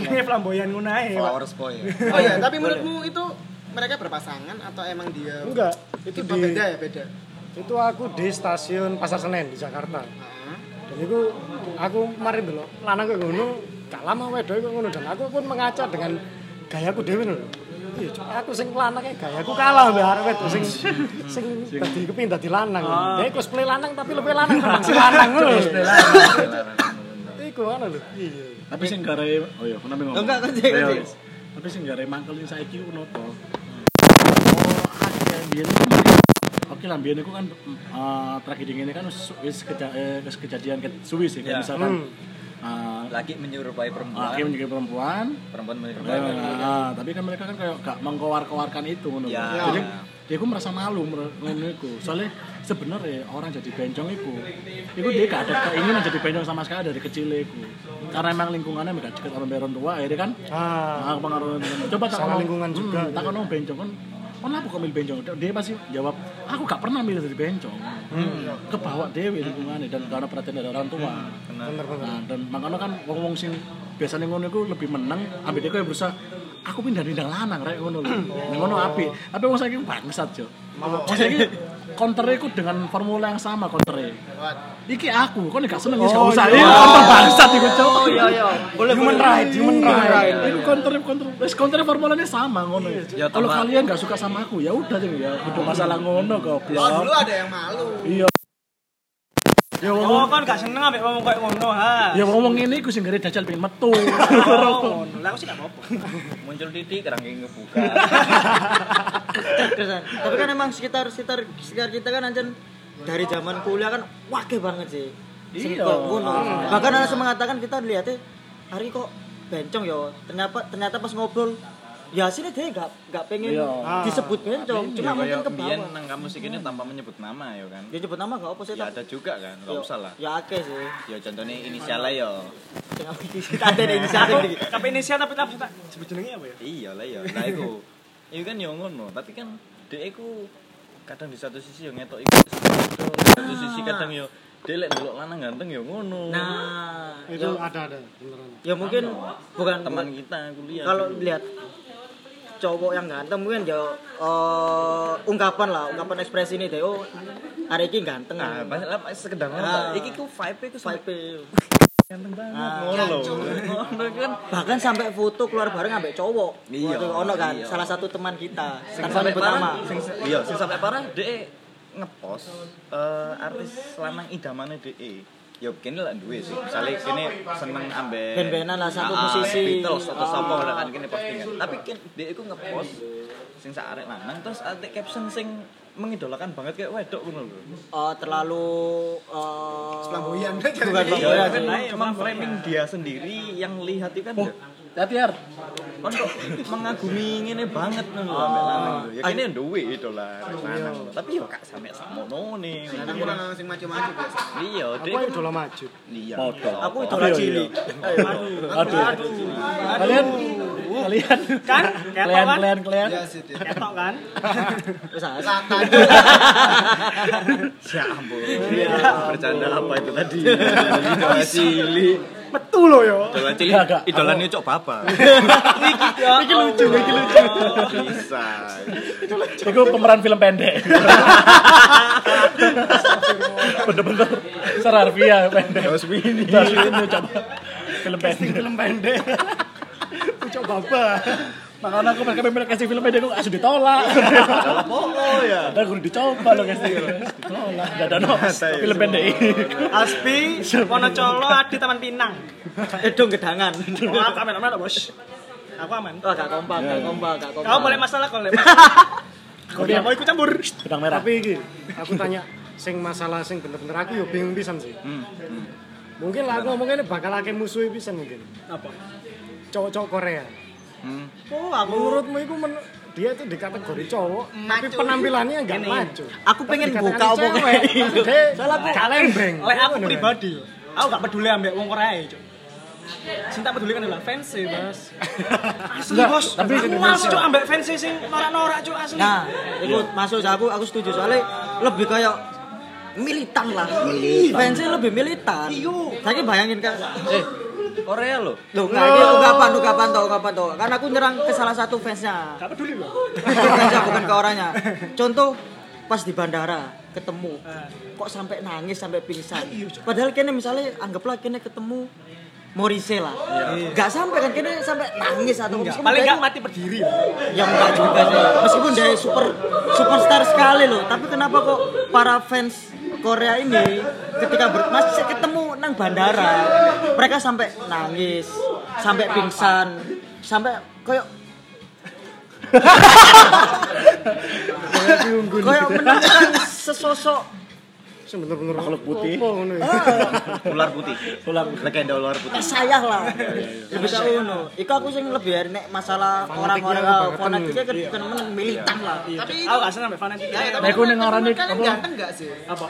ini flamboyan ngono ae. Flowers boy ya. oh iya tapi menurutmu itu mereka berpasangan atau emang dia enggak itu di beda ya beda itu aku di stasiun Pasar Senen di Jakarta. Dan itu aku kemarin dulu lanang kok ngono, gak lama wedok kok ngono dan aku pun mengaca dengan gayaku dhewe lho. Iya, aku sing lanang kayak gayaku kalah mbak arek wedok sing sing dadi kepin dadi lanang. Dia cosplay lanang tapi lebih lanang teman si lanang ngono. Iku ana lho. Iya. Tapi sing gare oh iya, kenapa ngomong? Enggak, kan, Iya, kan, iya. Tapi sing gare mangkelin saiki ku nopo? Oh, iku Oke lah, biyen iku kan eh, tragedi ini kan wis eh, kejadian ke suwi sih, Ya. kayak misalkan Eh, Laki menyerupai perempuan. laki menjadi perempuan, perempuan menyerupai laki. Nah, tapi kan mereka kan kayak gak mengkowar-kowarkan itu ngono. Ya. Jadi dia ku merasa malu ngene iku. Soalnya sebenarnya orang jadi bencong iku, iku dia gak ada keinginan jadi bencong sama sekali dari kecil iku. Karena emang lingkungannya gak dekat sama orang tua, akhirnya kan Ah, Nah, pengaruh coba tak lingkungan juga. Hmm, tak bencong kan apa kok milih bencong? Dia pasti jawab aku gak pernah milih dari bencong. Kebawa dewi lingkungannya dan karena perhatian dari orang tua. Bener Nah, dan makanya kan wong-wong sing biasanya ngono iku lebih menang, ambek dia yang berusaha aku pindah pindah lanang rek ngono lho. Nah, ngono api. Tapi wong saiki bangsat, Cuk. Wong saiki counter iku dengan formula yang sama counter Iki aku, kok gak seneng gak usah. Iki counter bangsat iku, Cuk. Oh iya iya. Boleh human right human right Iku counter counter wis counter formulanya sama ngono. Ya, Kalau tambah- kalian gak suka sama aku, ya udah ya. Itu masalah ngono Oh, goblok. dulu ada yang malu. Iya. Ya wong Oh, kan gak seneng ambek ngomong kayak ngono ha. ya wong ngene iku sing ngere dajal pengen metu. (laughs) Oh, Lah aku sih gak apa-apa. Muncul titik kerangkeng ngebuka. Tapi kan emang sekitar sekitar sekitar kita kan anjen dari zaman kuliah kan wakil banget sih. Iya. ngono. Bahkan ada yang mengatakan kita lihatnya hari kok bencong yo. Ternyata ternyata pas ngobrol ya sini dia gak gak pengen Iya. disebut bencong, cuma Ya mungkin ke bawah. nang kampus iki tanpa menyebut nama ya kan. Dia nyebut nama gak apa sih? Ya ada juga kan, enggak Yo, usah lah. Ya akeh sih. Ya contohnya inisialnya ya. Kita ada iki. (laughs) Tapi inisial tapi tapi tak sebut jenenge apa ya? Iya lah ya. Nah iku. Iku kan yo ngono, tapi kan dhek iku kadang di satu sisi yo ngetok iku di satu sisi kadang yo dhek lek ndelok lanang ganteng yo ngono. Nah, itu ya, ada ada beneran ya mungkin bukan teman kita kuliah. kalau dulu. lihat cowok yang ganteng mungkin ya eh, ungkapan lah ungkapan ekspresi ini deh oh hari ini ganteng Nah, ah banyak lah sekedar ngono. Ah. Iki ku vibe ku vibe ganteng banget. Ah, Ngono lho. Ngono kan. bahkan sampai foto keluar bareng ambek cowok Iya, ono kan iya. salah satu teman kita Sing tanpa sampai sing iya, sing sampai parah dhek ngepost eh, artis lanang idamane dhek. Ya kene lah duwe sih. Misale kene seneng ambek Ben-benan lah, satu Ah, musisi. Beatles atau Ah. sapa lah kan kene postingan. Tapi kan dhek iku ngepost sing sak arek lanang terus ate caption sing mengidolakan banget kayak wedok ngono lho. Eh, terlalu eh, Flamboyan. bukan Iya, flamboyan sih cuma framing dia sendiri yang lihat itu kan ya, Hati-hati. kan kok mengagumi ngene banget lho ambek lanang lho. Ya kene duwe idola lanang. Tapi yo gak sampe sakmono nih. Lanang lanang sing maju-maju biasa. Iya, aku Dek. idola maju Iya. Aku idola Iya, cili Aduh. Kalian kalian Kan? Kalian kan? kalian kalian Ya sih. Dit. Ketok kan? Selatan. (laughs) Ya ampun. Bercanda apa itu tadi? (laughs) Idola cili. Betul loh yo. Idola cili. Enggak, enggak. Idolanya cok papa. (laughs) Iki lucu, iki lucu. Bisa. itu pemeran film pendek. (laughs) Bener-bener Sararvia pendek. Rosmini. Terus ini coba film pendek. film pendek (laughs) ucap baba Makanya aku mereka pengen kasih film pendek aku asli ditolak. Oh ya. Ada gue dicoba loh kasih. Ditolak. Gak ada no film pendek. Aspi, Wonocolo, Adi Taman Pinang. edong gedangan Oh, aku aman, aman, bos. Aku aman. Wah, gak kompak, gak kompak, gak kompak. Kau boleh masalah kalau boleh masalah. (laughs) Kau dia mau ikut campur. Pedang merah. tapi iki aku tanya sing masalah sing bener-bener aku yo bingung pisan sih Hmm. hmm. mungkin lah aku ngomongnya bakal akeh musuhi pisan mungkin Apa? cowok-cowok Korea Hmm. Oh, aku menurutmu itu men- dia tuh di kategori cowok tapi Maco. penampilannya nggak Ini. maju aku pengen Tapi buka omongan (laughs) itu soalnya aku kalembeng Oleh aku pribadi, aku gak peduli ambek wong Korea, Cuk. Sing tak peduli kan adalah fans sih, Bos. (laughs) Asli, Enggak, Bos. tapi Aku males cuk ambek fans sing norak-norak, Cuk, asli. Nah, ikut masuk aku aku setuju soalnya lebih kayak militan lah. Fansnya lebih militan. Saya bayangin kan, Eh, Korea loh. Loh, enggak, ini ungkapan, ungkapan toh, ungkapan toh. Karena aku nyerang ke salah satu fansnya. Gak peduli loh. fansnya bukan ke orangnya. Contoh pas di bandara ketemu, kok sampai nangis sampai pingsan. Padahal kene misalnya anggaplah kene ketemu Morise lah. Enggak sampai kan kene sampai nangis atau meskipun Paling dia gak itu- mati berdiri. Ya enggak juga sih. Meskipun dia super superstar sekali loh, tapi kenapa kok para fans Korea ini ketika ber, masih ketemu nang bandara, mereka sampai nangis, sampai pingsan, sampai koyok koyok menemukan sesosok Sing bener-bener Makhluk putih. Ular putih. Ular legenda ular putih. sayah lah lebih ke ngono iku aku sing lebih hari nek masalah orang-orang Fanatiknya kan kan militan lah Tapi Aku gak seneng fanatik. Ya, tapi Nek aku ning apa? ganteng gak sih? Apa?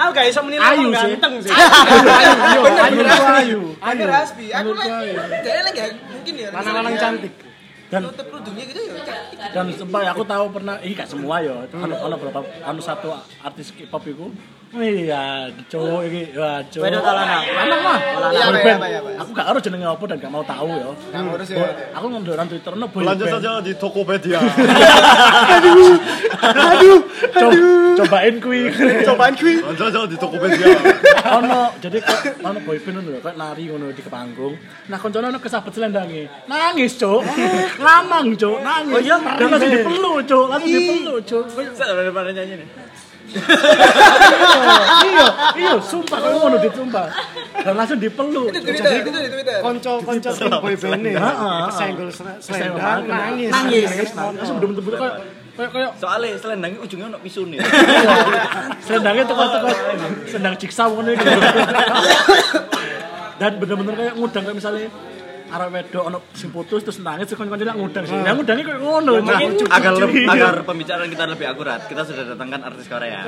Aku gak iso menilai Ayu sih. ganteng sih. Ayo, ayo, ayo. Ayo Raspi, aku lah. Dia lagi mungkin ya. Lanang-lanang cantik. Dan- kerudungnya gitu ya dan sumpah aku tahu pernah ini gak semua ya anu ono berapa anu satu artis K-pop itu iya cowok ini wah cowok Wedok ta lanang? lanang Iya, iya, iya, Pak. aku gak harus jenenge apa dan gak mau tahu ya Nggak ngurus ya. Boy- aku ngendoran Twitter no boy Lanjut saja di Tokopedia. (laughs) Co- cobain kui Cobaan kui. Lanjut saja di Tokopedia. ono jadi kok ono boyband ngono lho, kok nari ngono di panggung nah koncone ono kesabet selendange nangis cuk lamang cuk nangis oh iya dan langsung dipeluk cuk langsung dipeluk cuk Saya daripada nyanyi nih. Iya iya sumpah kok ngono ditumpah dan langsung dipeluk. Itu di Twitter, itu di Twitter. konco-konco tim boy band nih sel- selendang nangis. Nangis. langsung bener-bener kayak kayak kayak Soalnya selendangnya ujungnya ono pisune. (laughs) selendangnya tuh tuh selendang jigsaw ngono (laughs) dan bener-bener kayak ngudang kayak misalnya arah wedok ono sing putus terus nangis terus kon-kon ngudang sih. Yang ngudangnya kayak ngono. Nah, agar agar pembicaraan kita lebih akurat, kita sudah datangkan artis Korea.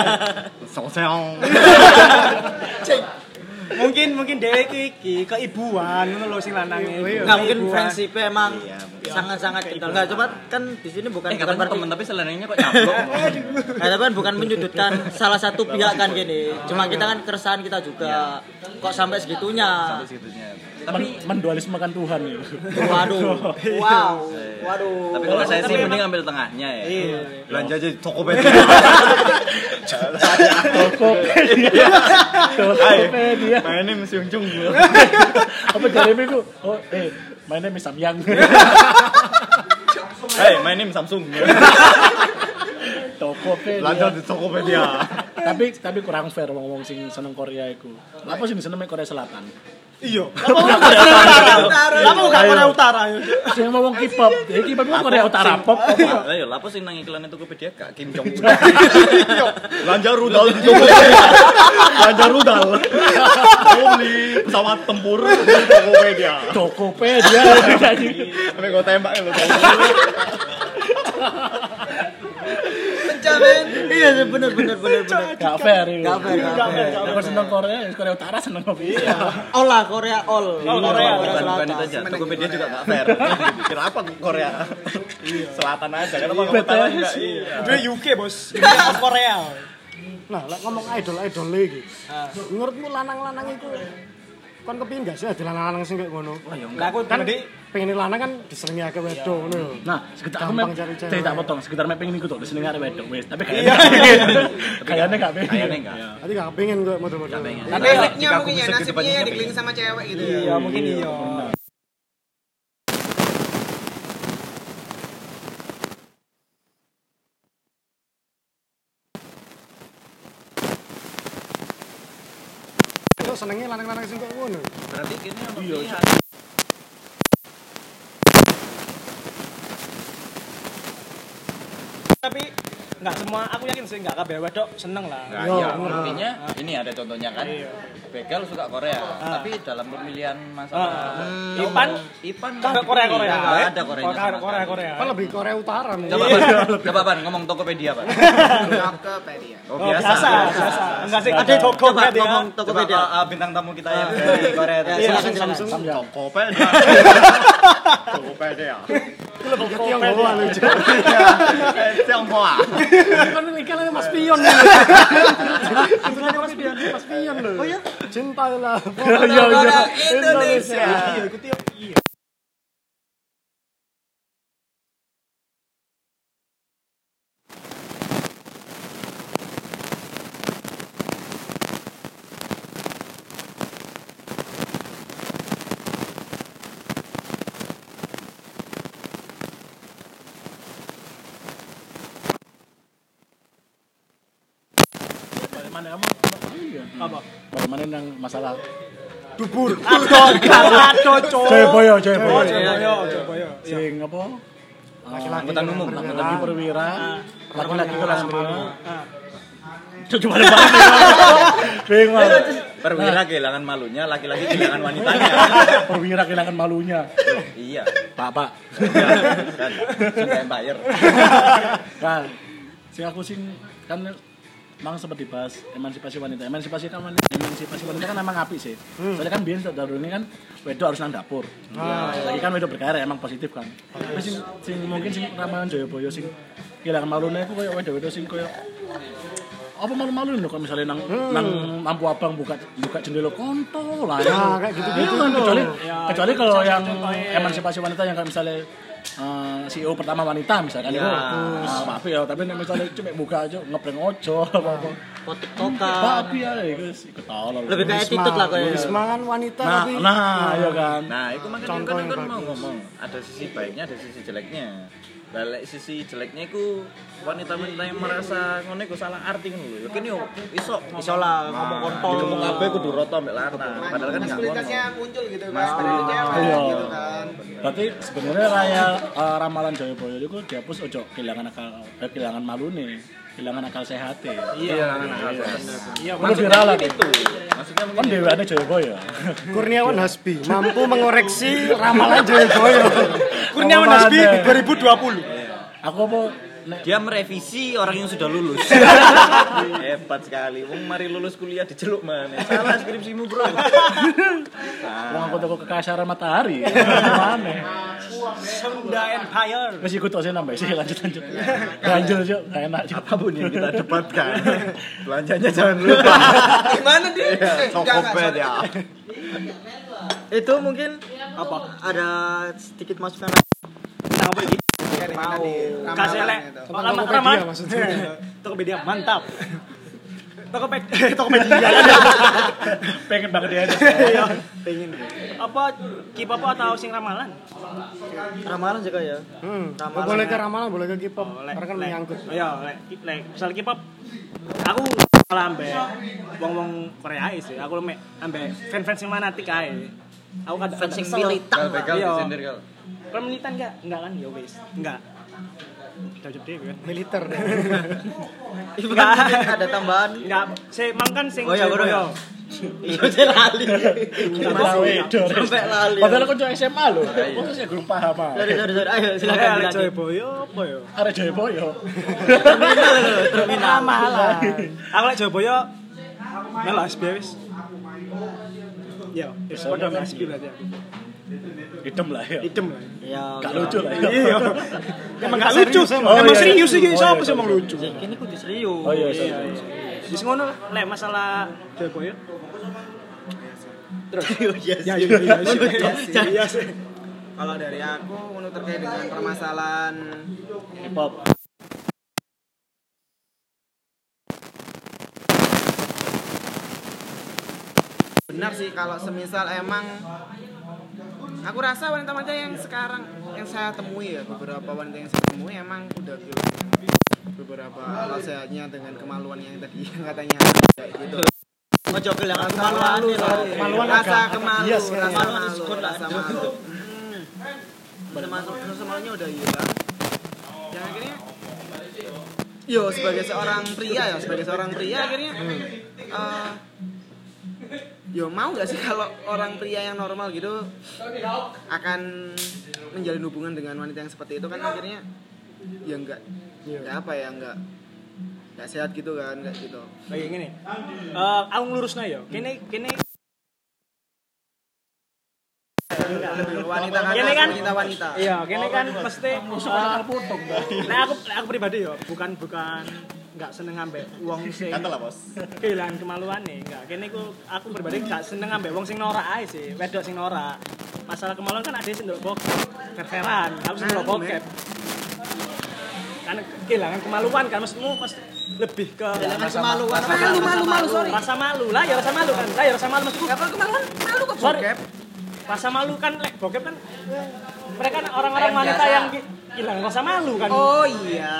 (laughs) Song-seong. (laughs) Mungkin mungkin dhek iki keibuan ngono lho sing lanange. Nggak mungkin friendship emang Iya, sangat-sangat kental. Nggak coba kan di sini bukan Eh, bukan temen tapi selendangnya kok nyablok. (laughs) Nah, tapi kan bukan menyudutkan salah satu pihak kan gini. Cuma kita kan keresahan kita juga. Kok sampai segitunya? Sampai segitunya. Men- mendualismekan Tuhan ya. Waduh. (laughs) Wow. Waduh. Tapi kalau saya sih mending ambil tengahnya ya. Belanja aja di Tokopedia. (laughs) Tokopedia. Tokopedia. My name is Yung Jung. (laughs) Apa Jeremy ku? Oh, eh, my name is Samyang. Hey, my name Samsung. Tokopedia. Belanja di Tokopedia. tapi tapi kurang fair ngomong sing seneng Korea iku. Apa sih seneng Korea Selatan? Iya. Lama bukan Korea Utara. Sing ngomong K-pop, ya K-pop itu Korea Utara pop. Lah ya, lapo sing nang iklan Tokopedia Kak Kim Jong Un. (laughs) Belanja rudal di Tokopedia. Belanja rudal. Beli pesawat tempur di Tokopedia. Tokopedia. Sampai gue tembak ya Pecah men. Iya sih, bener bener bener bener. Gak fair itu. Gak fair, gak fair. Kalau seneng Korea, ya Korea Utara seneng Korea. All lah Korea all. All Korea. Korea Bukan itu Selatan. aja. Tokopedia juga gak fair. Kenapa Korea? Selatan aja. Kenapa? Utara enggak? Iya. Dia UK, Bos. (laughs) Korea. nah ngomong idol idol lagi menurutmu lanang-lanang itu kon kepingin gak sih ada lanang-lanang sing kayak ngono Lah aku kan tadi pengen lanang kan diselingi akeh wedo ngono lho. Nah, sekitar aku saya tak potong, sekitar mep pengen ikut tuh, di sini ada wedok, wes. Tapi kayaknya, kayaknya (laughs) gak pengen. Kayaknya enggak. Tapi gak pengen gue model-model. pengen. Tapi nasibnya aku mungkin ya bisa nasibnya ya dikelilingi sama cewek gitu. iya mungkin iya. Itu senengnya lanang-lanang sing kayak ono Iya. Tapi nggak semua aku yakin sih nggak kabeh wedok seneng lah. Nah, iya, bener. buktinya ini ada contohnya kan. Begal suka Korea, tapi dalam pemilihan masalah Ah. Ipan Ipan Korea Korea Korea. Nggak ada Korea. Korea Korea Korea. Kan lebih Korea Utara nih. Coba Pan, coba Pan ngomong Tokopedia Pan. (laughs) Tokopedia. Oh, Oh, biasa, biasa. Enggak sih, ada toko Coba ngomong Coba Tokopedia. uh, bintang tamu kita yang dari Korea. Ya, tadi. silakan (laughs) Tionghoa. Tionghoa. Kan Mas Pion. Mas Pion, Mas Pion. Oh iya. Cintailah. Iya, iya. Indonesia. Bagaimana kamu? Iya. Apa? Yang masalah aduh, cok. Jayabaya, Oh, Jayabaya. Jayabaya, Jayabaya. Sing apa? Laki-laki Angkutan umum, kan di perwira, laki-laki kelas perwira. Ah. Coba balik balik. Bingung. Perwira kehilangan malunya, laki-laki kehilangan wanitanya. Perwira kehilangan malunya. iya. Bapak. Kan sudah yang bayar. Kan, sing aku sing kan Emang sempat dibahas emansipasi wanita. Emansipasi kan wanita, emansipasi wanita kan emang api sih. Soalnya kan biasa dahulu ini kan wedok harus nang dapur. Nah, lagi kan wedok berkarya emang positif kan. Tapi sing, sing mungkin sing ramalan Joyoboyo sing kehilangan malune aku koyo wedok-wedok sing koyo apa malu-malu lho kalau misalnya nang nang lampu abang buka buka jendela kontol lah ya. Nah, kayak gitu-gitu Iya kan, kecuali Ya, kecuali kalau yang emansipasi wanita yang kayak misalnya eh, CEO pertama wanita misalkan. Ya. itu ah, maaf ya? Tapi misalnya cuma buka aja ngepreng ojo apa apa Foto tiktokan maaf ya itu sih ketolol lebih kayak attitude lah kayak. Risma kan wanita nah tapi nah ya kan. Nah, itu makanya kan kan mau ngomong ada sisi baiknya, ada sisi jeleknya. Balik sisi jeleknya itu wanita-wanita yang merasa ngono iku salah arti ngono lho. Kene yo iso iso lah ngomong kontol ngomong kabeh kudu roto mbek lanang. Padahal kan enggak ngono. muncul gitu kan cewek Iya. gitu kan berarti sebenarnya raya eh, ramalan Joyoboyo itu dihapus ojo kehilangan akal eh, kehilangan malu nih kehilangan akal sehat Iya, lanang Iya, Perlu diralat itu. Maksudnya kan mungkin dewa ada Joyoboyo Kurniawan Hasbi mampu mengoreksi ramalan (laughs) Joyoboyo. Kurniawan Hasbi ada? 2020. aku apa nek dia merevisi orang yang sudah lulus. (laughs) Hebat sekali. Wong mari lulus kuliah diceluk mana? Salah skripsimu, Bro. (laughs) Wong aku toko kekasaran matahari. (laughs) Mana? Sunda Empire. Masih ikut sih nambah sih lanjut lanjut. Lanjut yuk, gak enak juga. Apa pun yang kita debatkan. Belanjanya jangan lupa. gimana dia Iya, Eh, jangan, Cokopet sorry. ya. itu mungkin apa ada sedikit masukan Nah, apa ini tadi, ramalan Kasih lek. itu. Lama Tokopedia ramalan. maksudnya. (laughs) Tokopedia mantap. (laughs) Tokopedia Tokopedia. (laughs) Pengen banget dia. Iya, pengen. Apa K-pop atau sing ramalan? ramalan juga ya Hmm. Ramalan boleh ya. ke ramalan, boleh ke K-pop. Karena kan menyangkut. Iya, lek lek misal K-pop aku malah ambek wong-wong Korea sih. Aku mek ambek fans-fans sing fanatik ae. Aku kadang fans sing militan Iya. Kalau militan enggak? Enggak kan? Ya wis. Enggak. Jawab deh (laughs) kan. Militer. Enggak. ada tambahan Enggak, saya mangkan sing Oh, iya, Joyoboyo. bener, iya saya lali sampai lali Padahal aku cuma SMA loh. Aku sih belum paham ah. sorry sorry sorry ayo Silakan dilanjut. Joyoboyo apa ya? Ada Joyoboyo. terminal Malah. Aku lek melo SB wis. Yo, wis padha mek SB berarti. Hitam lah ya. Idem lah. ya Gak ya. lucu lah ya. Iya. (laughs) Emang gak lucu, Serius emang. Oh, iya, serius iya. iki Oh, siapa sih emang lucu? ini kudu serius Oh iya, Iya. Wis ngono lah, lek masalah. Terus. (laughs) iya Ya, iya. Ya. Iya sih. kalau dari aku menurut terkait dengan permasalahan K-pop. benar sih kalau semisal emang aku rasa wanita-wanita yang sekarang yang saya temui ya beberapa wanita yang saya temui emang udah beberapa akal sehatnya dengan kemaluan yang tadi yang (laughs) katanya. Kayak gitu. Ojo kehilangan kemaluan Kemaluan rasa kemalu bias rasa malu rasa malu malu rasa malunya udah hilang yang akhirnya? Yo sebagai seorang pria ya sebagai seorang pria. Akhirnya eh, yo mau gak sih kalau orang pria yang normal gitu akan menjalin hubungan dengan wanita yang seperti itu kan akhirnya ya enggak ya apa ya enggak enggak sehat gitu kan enggak gitu Lagi ngene. Eh, aku nglurusno ya. Kene kene wanita kan Kene kan- wanita wanita Iya, kene kan mesti uh. Nah, aku aku pribadi yo, bukan bukan nggak seneng ambek wong (laughs) sing Kata lah, Bos. kehilangan kemaluane, enggak. Kene ku aku pribadi nggak seneng ambek wong sing norak ae sih, wedok sing norak. Masalah kemaluan kan ada sing ndelok bokep, ververan, aku sing bokep. Kan kehilangan kemaluan kan maksudmu mesti lebih ke kehilangan kemaluan malu malu malu sorry rasa malu lah ya rasa malu kan lah ya rasa malu maksudku apa kemaluan malu kok Sorry. bokep rasa malu kan lek bokep kan mereka kan orang-orang wanita yang hilang rasa malu kan oh iya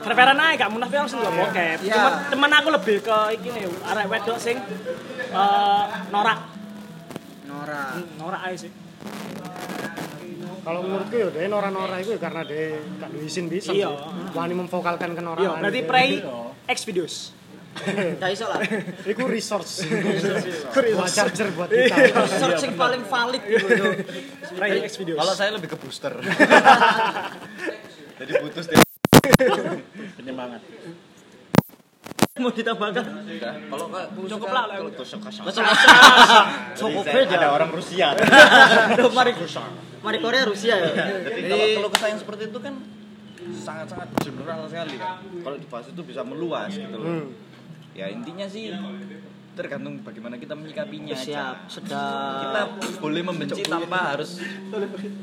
Ververan aja gak munafik langsung ndelok bokep. Iya. Cuma temen aku lebih ke iki nih, arek wedok sing eh, norak. Nora Norak aja sih. Kalau menurutku ya dia nora-nora itu ya karena dia gak duwe izin bisa Iya. Wani memvokalkan kenoraan. Iya, berarti pray X videos. (laughs) gak iso lah Itu (laughs) resource. buat charger buat kita. (laughs) searching paling valid gitu. Kalau saya lebih ke booster. Jadi putus deh. Penyemangat. mau ditambahkan kalau Cukup lah. kalau tusuk kasar. (laughs) Cukup Saya beda ada orang Rusia. Aduh, (laughs) mari mari Korea Rusia ya Jadi kalau kalau kesah yang seperti itu kan sangat-sangat general sekali kan. Kalau dibahas itu bisa meluas gitu loh. Ya intinya sih tergantung bagaimana kita menyikapinya aja. siap sedang Kita boleh membenci tanpa harus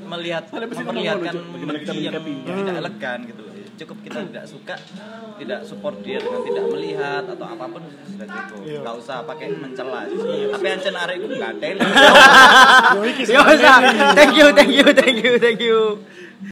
melihat memperlihatkan bagaimana kita benci yang menyikapinya. tidak elegan gitu. Cukup kita tidak suka, tidak support dia dengan tidak melihat atau apa pun sudah cukup. Iya. Gak usah pakai mencela. Tapi ancen arek iku gatel. Yo thank you, thank you, thank you, thank you.